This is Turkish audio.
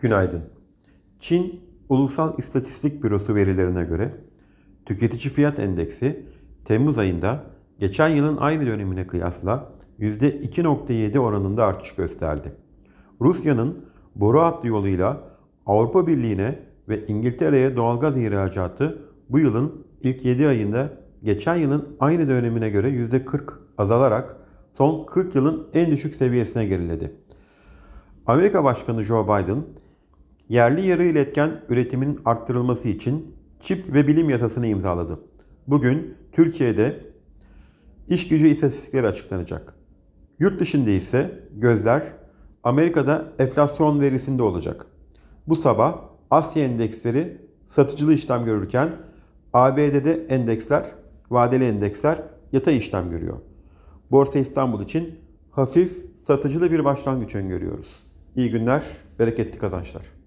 Günaydın. Çin Ulusal İstatistik Bürosu verilerine göre tüketici fiyat endeksi Temmuz ayında geçen yılın aynı dönemine kıyasla %2.7 oranında artış gösterdi. Rusya'nın boru hattı yoluyla Avrupa Birliği'ne ve İngiltere'ye doğalgaz ihracatı bu yılın ilk 7 ayında geçen yılın aynı dönemine göre %40 azalarak son 40 yılın en düşük seviyesine geriledi. Amerika Başkanı Joe Biden, yerli yarı iletken üretimin arttırılması için çip ve bilim yasasını imzaladı. Bugün Türkiye'de iş gücü istatistikleri açıklanacak. Yurt dışında ise gözler Amerika'da enflasyon verisinde olacak. Bu sabah Asya endeksleri satıcılı işlem görürken ABD'de endeksler, vadeli endeksler yatay işlem görüyor. Borsa İstanbul için hafif satıcılı bir başlangıç öngörüyoruz. İyi günler, bereketli kazançlar.